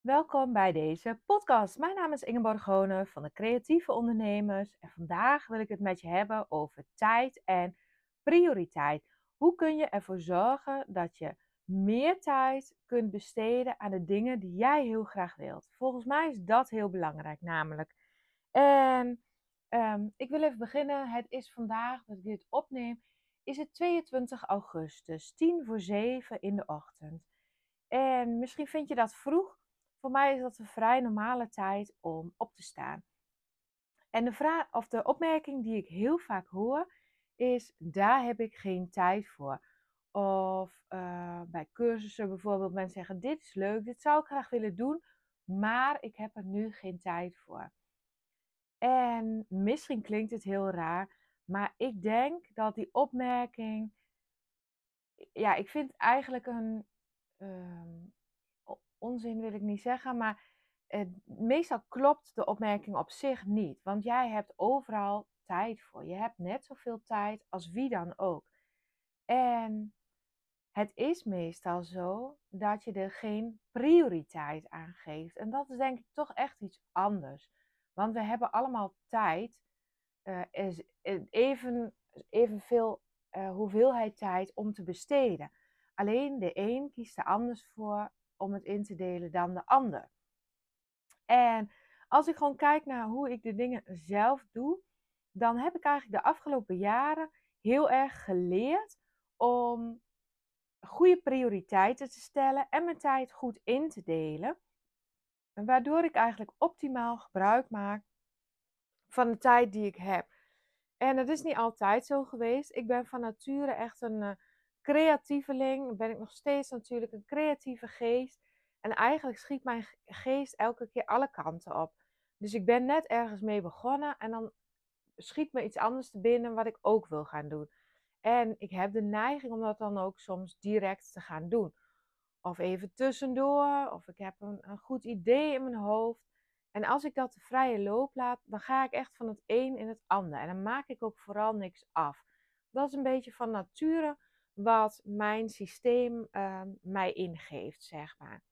Welkom bij deze podcast. Mijn naam is Ingeborg Gonen van de Creatieve Ondernemers en vandaag wil ik het met je hebben over tijd en prioriteit. Hoe kun je ervoor zorgen dat je meer tijd kunt besteden aan de dingen die jij heel graag wilt? Volgens mij is dat heel belangrijk, namelijk. En ehm, ik wil even beginnen. Het is vandaag dat ik dit opneem, is het 22 augustus, 10 voor 7 in de ochtend. En misschien vind je dat vroeg. Voor mij is dat een vrij normale tijd om op te staan. En de, vraag, of de opmerking die ik heel vaak hoor is: daar heb ik geen tijd voor. Of uh, bij cursussen bijvoorbeeld, mensen zeggen: Dit is leuk, dit zou ik graag willen doen, maar ik heb er nu geen tijd voor. En misschien klinkt het heel raar, maar ik denk dat die opmerking, ja, ik vind eigenlijk een, ehm, onzin wil ik niet zeggen, maar meestal klopt de opmerking op zich niet. Want jij hebt overal tijd voor. Je hebt net zoveel tijd als wie dan ook. En het is meestal zo dat je er geen prioriteit aan geeft. En dat is denk ik toch echt iets anders. Want we hebben allemaal tijd, uh, even, evenveel uh, hoeveelheid tijd om te besteden. Alleen de een kiest er anders voor om het in te delen dan de ander. En als ik gewoon kijk naar hoe ik de dingen zelf doe, dan heb ik eigenlijk de afgelopen jaren heel erg geleerd om goede prioriteiten te stellen en mijn tijd goed in te delen. Waardoor ik eigenlijk optimaal gebruik maak van de tijd die ik heb. En dat is niet altijd zo geweest. Ik ben van nature echt een uh, creatieveling. Ben ik nog steeds natuurlijk een creatieve geest. En eigenlijk schiet mijn geest elke keer alle kanten op. Dus ik ben net ergens mee begonnen en dan schiet me iets anders te binnen wat ik ook wil gaan doen. En ik heb de neiging om dat dan ook soms direct te gaan doen. Of even tussendoor, of ik heb een, een goed idee in mijn hoofd. En als ik dat de vrije loop laat, dan ga ik echt van het een in het ander. En dan maak ik ook vooral niks af. Dat is een beetje van nature wat mijn systeem uh, mij ingeeft, zeg maar.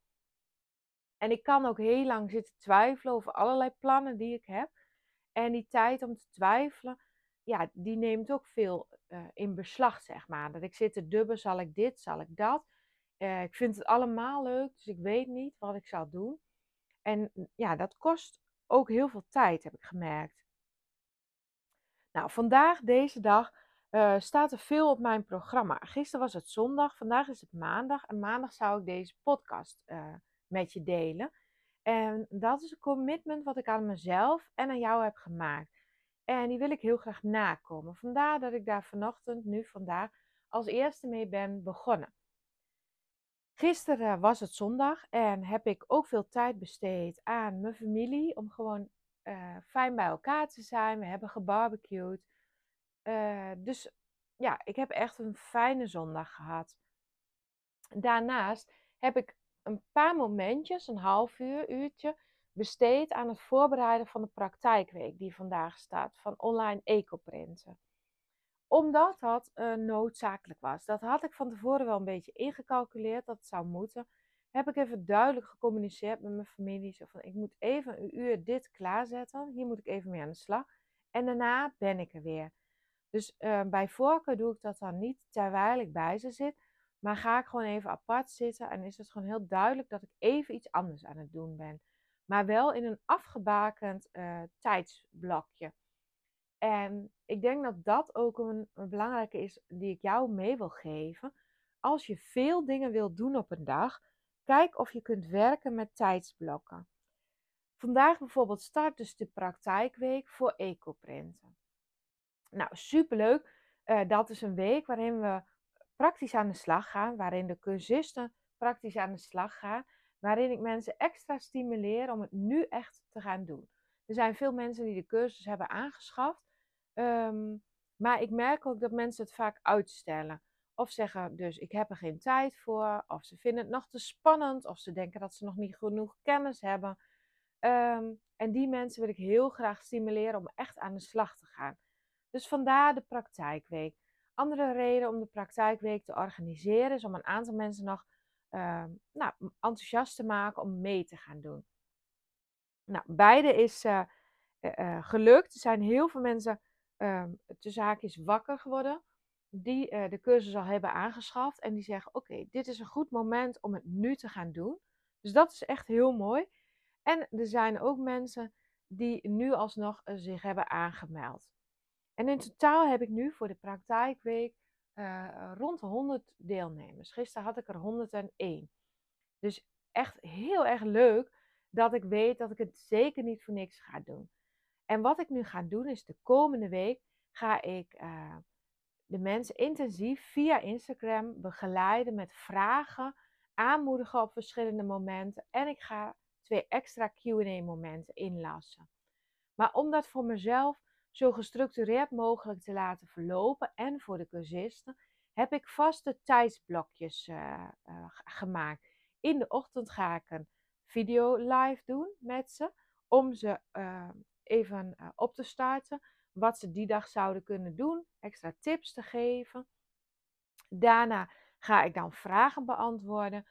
En ik kan ook heel lang zitten twijfelen over allerlei plannen die ik heb. En die tijd om te twijfelen, ja, die neemt ook veel uh, in beslag, zeg maar. Dat ik zit te dubben, zal ik dit, zal ik dat. Uh, ik vind het allemaal leuk, dus ik weet niet wat ik zal doen. En ja, dat kost ook heel veel tijd, heb ik gemerkt. Nou, vandaag, deze dag, uh, staat er veel op mijn programma. Gisteren was het zondag, vandaag is het maandag. En maandag zou ik deze podcast met je delen. En dat is een commitment wat ik aan mezelf en aan jou heb gemaakt. En die wil ik heel graag nakomen. Vandaar dat ik daar vanochtend, nu vandaag, als eerste mee ben begonnen. Gisteren was het zondag en heb ik ook veel tijd besteed aan mijn familie. Om gewoon fijn bij elkaar te zijn. We hebben gebarbecued. Uh, dus ja, ik heb echt een fijne zondag gehad. Daarnaast heb ik een paar momentjes, een half uur, uurtje, besteed aan het voorbereiden van de praktijkweek die vandaag staat van online ecoprinten. Omdat dat uh, noodzakelijk was. Dat had ik van tevoren wel een beetje ingecalculeerd dat het zou moeten. Heb ik even duidelijk gecommuniceerd met mijn familie. Zo van, ik moet even een uur dit klaarzetten. Hier moet ik even mee aan de slag. En daarna ben ik er weer. Dus uh, bij voorkeur doe ik dat dan niet terwijl ik bij ze zit. Maar ga ik gewoon even apart zitten en is het gewoon heel duidelijk dat ik even iets anders aan het doen ben. Maar wel in een afgebakend uh, tijdsblokje. En ik denk dat dat ook een, belangrijke is die ik jou mee wil geven. Als je veel dingen wilt doen op een dag, kijk of je kunt werken met tijdsblokken. Vandaag bijvoorbeeld start dus de praktijkweek voor ecoprinten. Nou, superleuk. Uh, dat is een week waarin we praktisch aan de slag gaan, waarin de cursisten praktisch aan de slag gaan, waarin ik mensen extra stimuleer om het nu echt te gaan doen. Er zijn veel mensen die de cursus hebben aangeschaft, um, maar ik merk ook dat mensen het vaak uitstellen. Of zeggen dus ik heb er geen tijd voor, of ze vinden het nog te spannend, of ze denken dat ze nog niet genoeg kennis hebben. Um, en die mensen wil ik heel graag stimuleren om echt aan de slag te gaan. Dus vandaar de praktijkweek. Andere reden om de praktijkweek te organiseren is om een aantal mensen nog ehm, nou, enthousiast te maken om mee te gaan doen. Nou, beide is uh, uh, gelukt. Er zijn heel veel mensen uh, tussen haakjes wakker geworden die de cursus al hebben aangeschaft en die zeggen: Oké, dit is een goed moment om het nu te gaan doen. Dus dat is echt heel mooi. En er zijn ook mensen die nu alsnog zich hebben aangemeld. En in totaal heb ik nu voor de praktijkweek uh, rond 100 deelnemers. Gisteren had ik er 101. Dus echt heel erg leuk dat ik weet dat ik het zeker niet voor niks ga doen. En wat ik nu ga doen is de komende week ga ik uh, de mensen intensief via Instagram begeleiden met vragen, aanmoedigen op verschillende momenten. En ik ga twee extra QA momenten inlassen. Maar om dat voor mezelf zo gestructureerd mogelijk te laten verlopen en voor de cursisten, heb ik vaste tijdsblokjes uh, uh, gemaakt. In de ochtend ga ik een video live doen met ze, om ze uh, even op te starten, wat ze die dag zouden kunnen doen, extra tips te geven. Daarna ga ik dan vragen beantwoorden.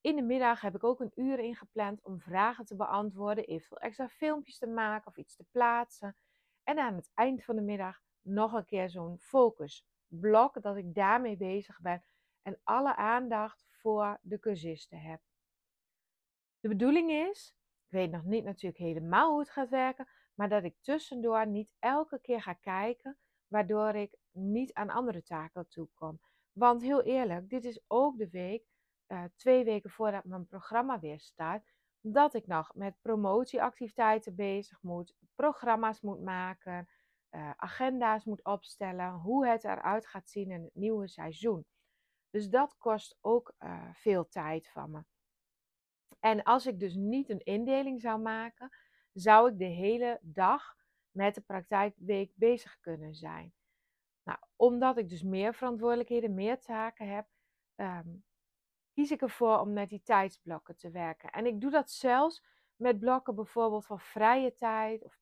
In de middag heb ik ook een uur ingepland om vragen te beantwoorden, eventueel extra filmpjes te maken of iets te plaatsen. En aan het eind van de middag nog een keer zo'n focusblok, dat ik daarmee bezig ben en alle aandacht voor de cursisten heb. De bedoeling is, ik weet nog niet natuurlijk helemaal hoe het gaat werken, maar dat ik tussendoor niet elke keer ga kijken, waardoor ik niet aan andere taken toekom. Want heel eerlijk, dit is ook de week, uh, twee weken voordat mijn programma weer start, dat ik nog met promotieactiviteiten bezig moet, programma's moet maken, uh, agenda's moet opstellen, hoe het eruit gaat zien in het nieuwe seizoen. Dus dat kost ook uh, veel tijd van me. En als ik dus niet een indeling zou maken, zou ik de hele dag met de praktijkweek bezig kunnen zijn. Nou, omdat ik dus meer verantwoordelijkheden, meer taken heb, um, kies ik ervoor om met die tijdsblokken te werken. En ik doe dat zelfs met blokken bijvoorbeeld van vrije tijd. Of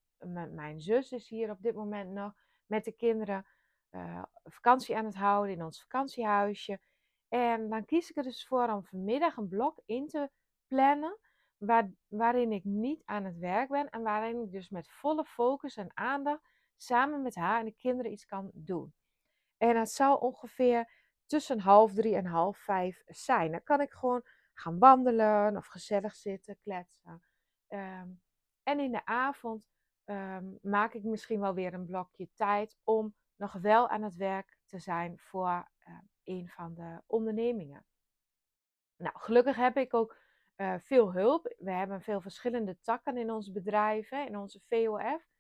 mijn zus is hier op dit moment nog met de kinderen uh, vakantie aan het houden in ons vakantiehuisje. En dan kies ik er dus voor om vanmiddag een blok in te plannen. Waar, waarin ik niet aan het werk ben en waarin ik dus met volle focus en aandacht samen met haar en de kinderen iets kan doen. En het zal ongeveer tussen half drie en half vijf zijn. Dan kan ik gewoon gaan wandelen of gezellig zitten, kletsen. Ehm, en in de avond ehm, maak ik misschien wel weer een blokje tijd om nog wel aan het werk te zijn voor uh, een van de ondernemingen. Nou, gelukkig heb ik ook uh, veel hulp. We hebben veel verschillende takken in ons bedrijf, in onze VOF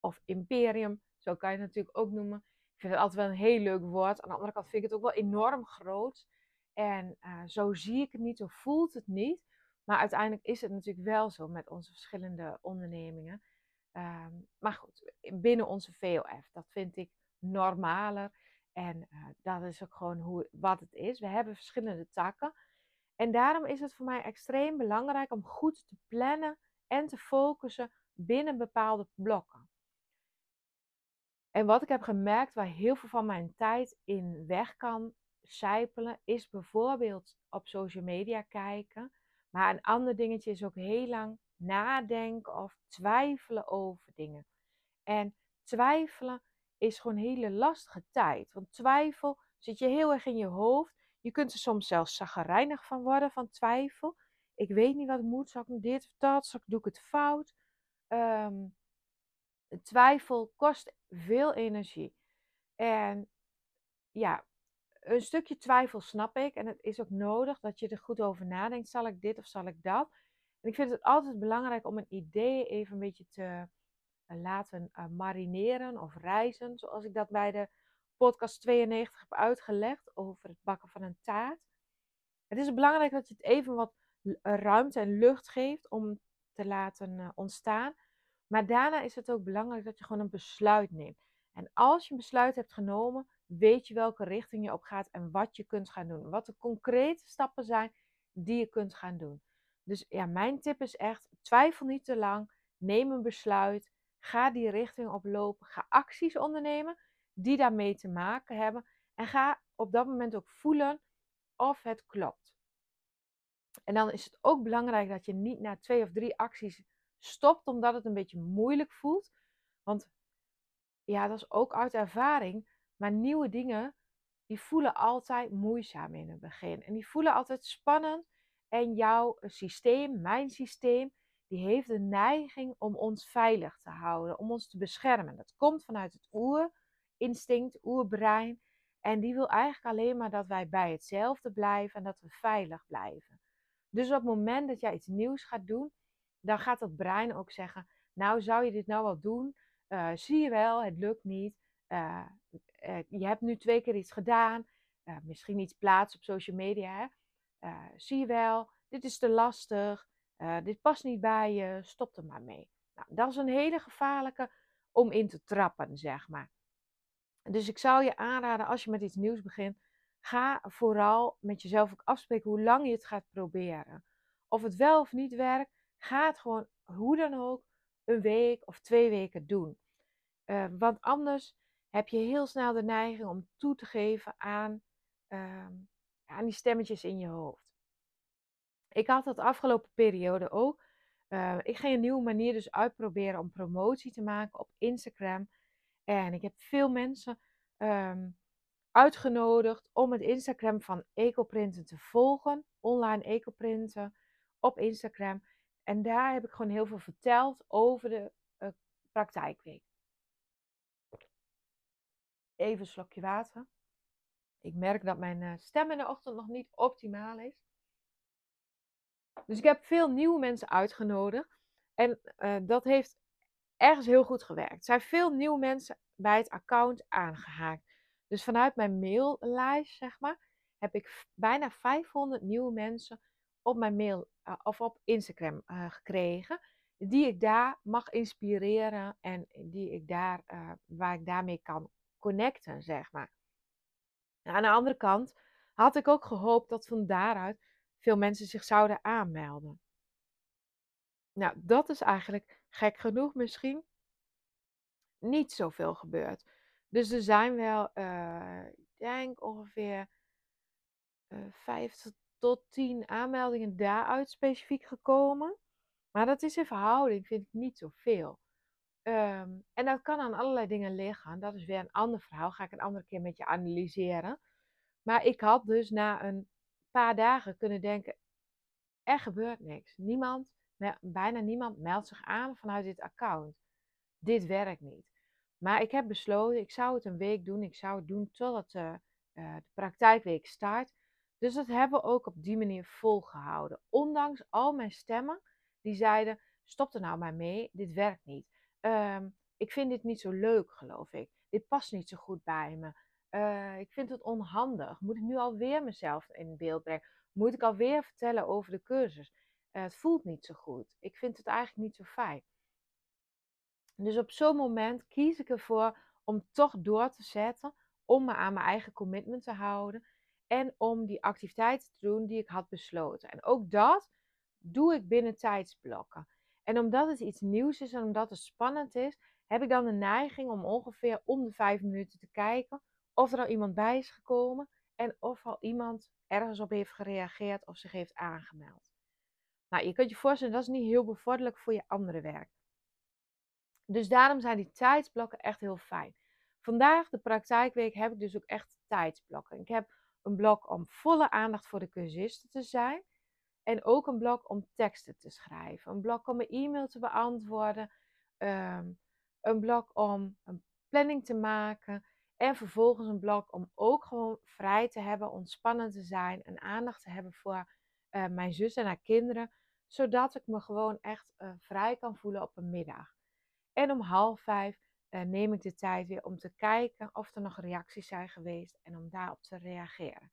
of Imperium, zo kan je het natuurlijk ook noemen. Ik vind het altijd wel een heel leuk woord. Aan de andere kant vind ik het ook wel enorm groot. En uh, zo zie ik het niet, zo voelt het niet. Maar uiteindelijk is het natuurlijk wel zo met onze verschillende ondernemingen. Um, maar goed, binnen onze VOF, dat vind ik normaler. En uh, dat is ook gewoon hoe, wat het is. We hebben verschillende takken. En daarom is het voor mij extreem belangrijk om goed te plannen en te focussen binnen bepaalde blokken. En wat ik heb gemerkt waar heel veel van mijn tijd in weg kan sijpelen, is bijvoorbeeld op social media kijken. Maar een ander dingetje is ook heel lang nadenken of twijfelen over dingen. En twijfelen is gewoon hele lastige tijd. Want twijfel zit je heel erg in je hoofd. Je kunt er soms zelfs zaggerijnig van worden, van twijfel. Ik weet niet wat ik moet, zal ik dit of dat, zal ik, doe ik het fout? Um, twijfel kost veel energie. En ja, een stukje twijfel snap ik. En het is ook nodig dat je er goed over nadenkt. Zal ik dit of zal ik dat? En ik vind het altijd belangrijk om een idee even een beetje te eh, laten uh, marineren of reizen. Zoals ik dat bij de podcast 92 heb uitgelegd over het bakken van een taart. Het is belangrijk dat je het even wat ruimte en lucht geeft om te laten ontstaan. Maar daarna is het ook belangrijk dat je gewoon een besluit neemt. En als je een besluit hebt genomen, weet je welke richting je op gaat en wat je kunt gaan doen. Wat de concrete stappen zijn die je kunt gaan doen. Dus ja, mijn tip is echt: twijfel niet te lang. Neem een besluit. Ga die richting oplopen. Ga acties ondernemen die daarmee te maken hebben. En ga op dat moment ook voelen of het klopt. En dan is het ook belangrijk dat je niet na twee of drie acties stopt, omdat het een beetje moeilijk voelt. Want ja, dat is ook uit ervaring. Maar nieuwe dingen, die voelen altijd moeizaam in het begin. En die voelen altijd spannend. En jouw systeem, mijn systeem, die heeft de neiging om ons veilig te houden, om ons te beschermen. Dat komt vanuit het oerinstinct, oerbrein. En die wil eigenlijk alleen maar dat wij bij hetzelfde blijven en dat we veilig blijven. Dus op het moment dat jij iets nieuws gaat doen, dan gaat dat brein ook zeggen: Nou, zou je dit nou wel doen? Uh, zie je wel, het lukt niet. Uh, uh, je hebt nu twee keer iets gedaan. misschien iets plaatsen op social media. Hè? zie je wel, dit is te lastig. dit past niet bij je. Stop er maar mee. Nou, dat is een hele gevaarlijke om in te trappen, zeg maar. Dus ik zou je aanraden, als je met iets nieuws begint, ga vooral met jezelf ook afspreken hoe lang je het gaat proberen. Of het wel of niet werkt, ga het gewoon hoe dan ook een week of twee weken doen. Uh, want anders heb je heel snel de neiging om toe te geven aan, uh, aan die stemmetjes in je hoofd. Ik had dat afgelopen periode ook. Uh, ik ging een nieuwe manier dus uitproberen om promotie te maken op Instagram. En ik heb veel mensen uitgenodigd om het Instagram van Ecoprinten te volgen. Online Ecoprinten op Instagram. En daar heb ik gewoon heel veel verteld over de uh, praktijkweek. Even een slokje water. Ik merk dat mijn uh, stem in de ochtend nog niet optimaal is. Dus ik heb veel nieuwe mensen uitgenodigd. En uh, dat heeft ergens heel goed gewerkt. Er zijn veel nieuwe mensen bij het account aangehaakt. Dus vanuit mijn maillijst, zeg maar, heb ik bijna 500 nieuwe mensen op mijn mail uh, of op Instagram uh, gekregen. Die ik daar mag inspireren en die ik daar, uh, waar ik daarmee kan connecten, zeg maar. Aan de andere kant had ik ook gehoopt dat van daaruit veel mensen zich zouden aanmelden. Nou, dat is eigenlijk gek genoeg misschien niet zoveel gebeurd. Dus er zijn wel, ik denk ongeveer uh, vijf tot tien aanmeldingen daaruit specifiek gekomen. Maar dat is in verhouding, vind ik niet zoveel. Um, en dat kan aan allerlei dingen liggen. Dat is weer een ander verhaal. Ga ik een andere keer met je analyseren. Maar ik had dus na een paar dagen kunnen denken: er gebeurt niks. Niemand, bijna niemand meldt zich aan vanuit dit account. Dit werkt niet. Maar ik heb besloten, ik zou het een week doen. Ik zou het doen totdat uh, de praktijkweek start. Dus dat hebben we ook op die manier volgehouden. Ondanks al mijn stemmen die zeiden: stop er nou maar mee, dit werkt niet. Um, ik vind dit niet zo leuk, geloof ik. Dit past niet zo goed bij me. Uh, ik vind het onhandig. Moet ik nu alweer mezelf in beeld brengen? Moet ik alweer vertellen over de cursus? Uh, het voelt niet zo goed. Ik vind het eigenlijk niet zo fijn. Dus op zo'n moment kies ik ervoor om toch door te zetten, om me aan mijn eigen commitment te houden en om die activiteiten te doen die ik had besloten. En ook dat doe ik binnen tijdsblokken. En omdat het iets nieuws is en omdat het spannend is, heb ik dan de neiging om ongeveer om de vijf minuten te kijken of er al iemand bij is gekomen en of al iemand ergens op heeft gereageerd of zich heeft aangemeld. Nou, je kunt je voorstellen, dat is niet heel bevorderlijk voor je andere werk. Dus daarom zijn die tijdsblokken echt heel fijn. Vandaag, de praktijkweek, heb ik dus ook echt tijdsblokken. Ik heb een blok om volle aandacht voor de cursisten te zijn. En ook een blok om teksten te schrijven. Een blok om een e-mail te beantwoorden. Um, een blok om een planning te maken. En vervolgens een blok om ook gewoon vrij te hebben, ontspannen te zijn en aandacht te hebben voor uh, mijn zus en haar kinderen. Zodat ik me gewoon echt uh, vrij kan voelen op een middag. En om half vijf uh, neem ik de tijd weer om te kijken of er nog reacties zijn geweest en om daarop te reageren.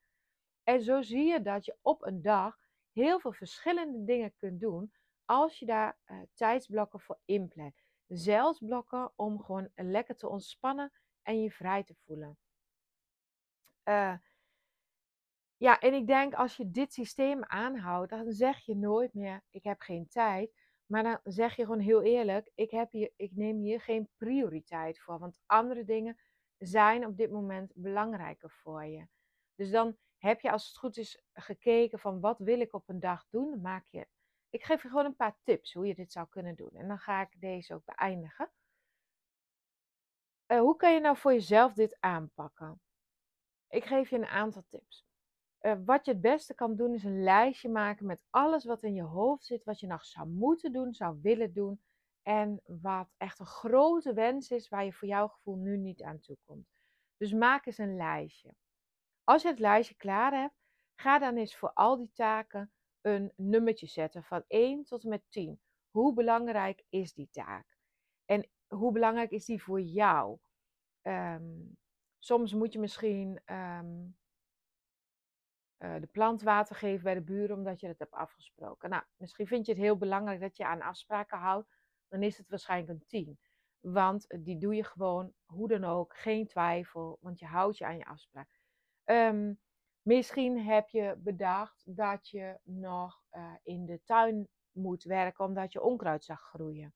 En zo zie je dat je op een dag heel veel verschillende dingen kunt doen als je daar uh, tijdsblokken voor inplant. Zelfs blokken om gewoon lekker te ontspannen en je vrij te voelen. Uh, ja, en ik denk als je dit systeem aanhoudt, dan zeg je nooit meer: ik heb geen tijd. Maar dan zeg je gewoon heel eerlijk: ik, heb hier, ik neem hier geen prioriteit voor. Want andere dingen zijn op dit moment belangrijker voor je. Dus dan heb je als het goed is gekeken van wat wil ik op een dag doen? Dan maak je, ik geef je gewoon een paar tips hoe je dit zou kunnen doen. En dan ga ik deze ook beëindigen. Uh, hoe kan je nou voor jezelf dit aanpakken? Ik geef je een aantal tips. Uh, wat je het beste kan doen is een lijstje maken met alles wat in je hoofd zit, wat je nog zou moeten doen, zou willen doen en wat echt een grote wens is waar je voor jouw gevoel nu niet aan toe komt. Dus maak eens een lijstje. Als je het lijstje klaar hebt, ga dan eens voor al die taken een nummertje zetten van 1 tot en met 10. Hoe belangrijk is die taak? En hoe belangrijk is die voor jou? Um, soms moet je misschien um, uh, de plant water geven bij de buren omdat je het hebt afgesproken. Nou, misschien vind je het heel belangrijk dat je aan afspraken houdt. Dan is het waarschijnlijk een 10. Want die doe je gewoon, hoe dan ook, geen twijfel, want je houdt je aan je afspraak. Um, misschien heb je bedacht dat je nog uh, in de tuin moet werken omdat je onkruid zag groeien.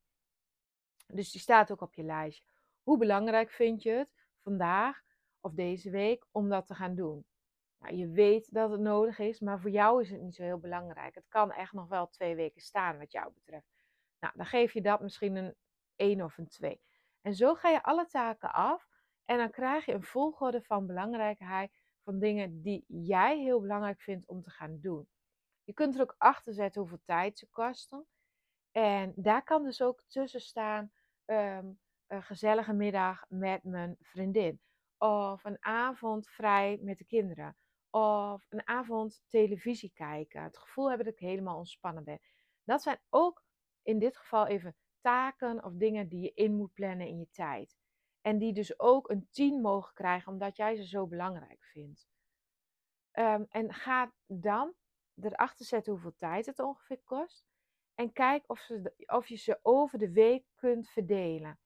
Dus die staat ook op je lijstje. Hoe belangrijk vind je het vandaag of deze week om dat te gaan doen? Je weet dat het nodig is, maar voor jou is het niet zo heel belangrijk. Het kan echt nog wel twee weken staan wat jou betreft. Nou, dan geef je dat misschien een 1 of een 2. En zo ga je alle taken af en dan krijg je een volgorde van belangrijkheid van dingen die jij heel belangrijk vindt om te gaan doen. Je kunt er ook achter zetten hoeveel tijd ze kosten. En daar kan dus ook tussen staan um, een gezellige middag met mijn vriendin. Of een avond vrij met de kinderen. Of een avond televisie kijken. Het gevoel hebben dat ik helemaal ontspannen ben. Dat zijn ook in dit geval even taken of dingen die je in moet plannen in je tijd. En die dus ook een 10 mogen krijgen, omdat jij ze zo belangrijk vindt. Um, en ga dan erachter zetten hoeveel tijd het ongeveer kost. En kijk of, ze, of je ze over de week kunt verdelen.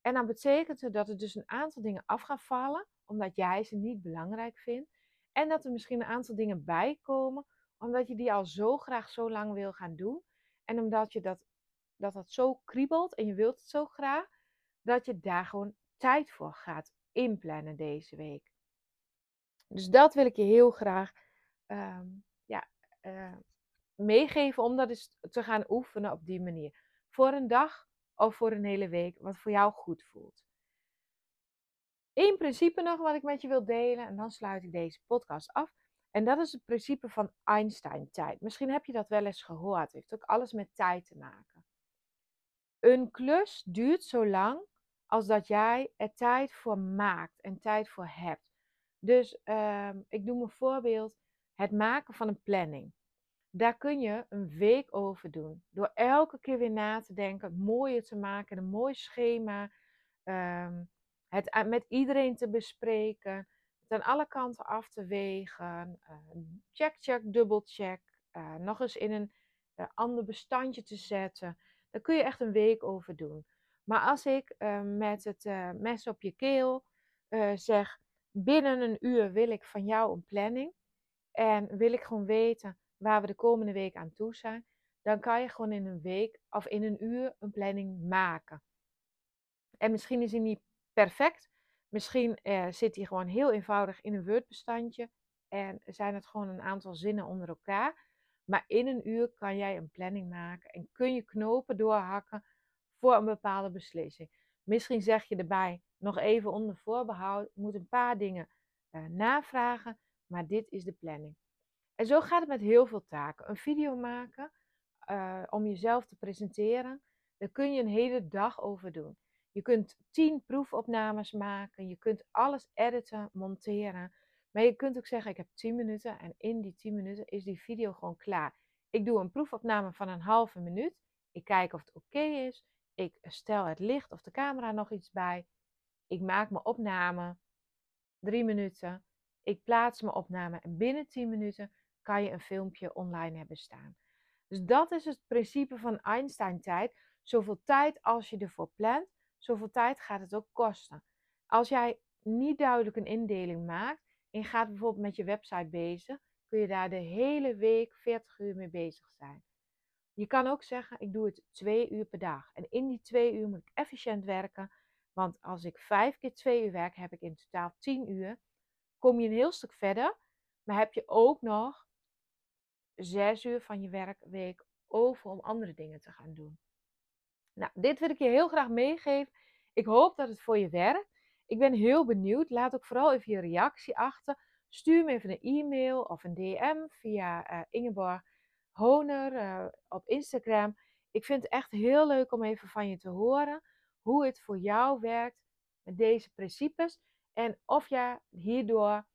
En dan betekent het dat er dus een aantal dingen af gaan vallen, omdat jij ze niet belangrijk vindt. En dat er misschien een aantal dingen bij komen, omdat je die al zo graag zo lang wil gaan doen. En omdat je dat, dat, dat zo kriebelt en je wilt het zo graag, dat je daar gewoon tijd voor gaat inplannen deze week. Dus dat wil ik je heel graag um, ja, uh, meegeven om dat eens te gaan oefenen op die manier. Voor een dag of voor een hele week, wat voor jou goed voelt. Eén principe nog wat ik met je wil delen en dan sluit ik deze podcast af. En dat is het principe van Einstein-tijd. Misschien heb je dat wel eens gehoord. Het heeft ook alles met tijd te maken. Een klus duurt zo lang als dat jij er tijd voor maakt en tijd voor hebt. Dus uh, ik noem een voorbeeld: het maken van een planning. Daar kun je een week over doen. Door elke keer weer na te denken, het mooier te maken, een mooi schema. Um, het met iedereen te bespreken. Het aan alle kanten af te wegen. Uh, check, check, dubbel check. Uh, nog eens in een uh, ander bestandje te zetten. Daar kun je echt een week over doen. Maar als ik met het mes op je keel zeg, binnen een uur wil ik van jou een planning. En wil ik gewoon weten waar we de komende week aan toe zijn. Dan kan je gewoon in een week of in een uur een planning maken. En misschien is die niet perfect. Misschien eh, zit die gewoon heel eenvoudig in een Word-bestandje. En zijn het gewoon een aantal zinnen onder elkaar. Maar in een uur kan jij een planning maken en kun je knopen doorhakken voor een bepaalde beslissing. Misschien zeg je erbij nog even onder voorbehoud, moet een paar dingen uh, navragen, maar dit is de planning. En zo gaat het met heel veel taken. Een video maken uh, om jezelf te presenteren, daar kun je een hele dag over doen. Je kunt tien proefopnames maken, je kunt alles editen, monteren. Maar je kunt ook zeggen, ik heb 10 minuten en in die 10 minuten is die video gewoon klaar. Ik doe een proefopname van een halve minuut. Ik kijk of het oké is. Ik stel het licht of de camera nog iets bij. Ik maak mijn opname. Drie minuten. Ik plaats mijn opname en binnen 10 minuten kan je een filmpje online hebben staan. Dus dat is het principe van Einstein-tijd. Zoveel tijd als je ervoor plant, zoveel tijd gaat het ook kosten. Als jij niet duidelijk een indeling maakt en je gaat bijvoorbeeld met je website bezig, kun je daar de hele week 40 uur mee bezig zijn. Je kan ook zeggen, ik doe het twee uur per dag. En in die twee uur moet ik efficiënt werken. Want als ik vijf keer twee uur werk, heb ik in totaal 10 uur. Kom je een heel stuk verder, Maar heb je ook nog zes uur van je werkweek over om andere dingen te gaan doen? Nou, dit wil ik je heel graag meegeven. Ik hoop dat het voor je werkt. Ik ben heel benieuwd. Laat ook vooral even je reactie achter. Stuur me even een e-mail of een DM via uh, Ingeborg Honer uh, op Instagram. Ik vind het echt heel leuk om even van je te horen hoe het voor jou werkt met deze principes. En of je hierdoor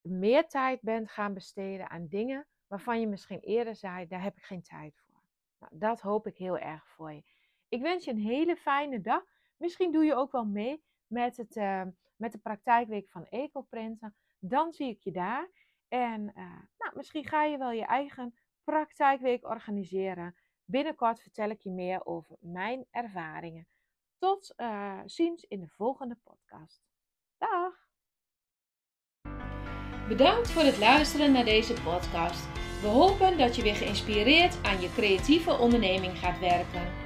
meer tijd bent gaan besteden aan dingen waarvan je misschien eerder zei, daar heb ik geen tijd voor. Nou, dat hoop ik heel erg voor je. Ik wens je een hele fijne dag. Misschien doe je ook wel mee met, het, uh, met de praktijkweek van Ecoprinten. Dan zie ik je daar. En uh, nou, misschien ga je wel je eigen praktijkweek organiseren. Binnenkort vertel ik je meer over mijn ervaringen. Tot uh, ziens in de volgende podcast. Dag! Bedankt voor het luisteren naar deze podcast. We hopen dat je weer geïnspireerd aan je creatieve onderneming gaat werken.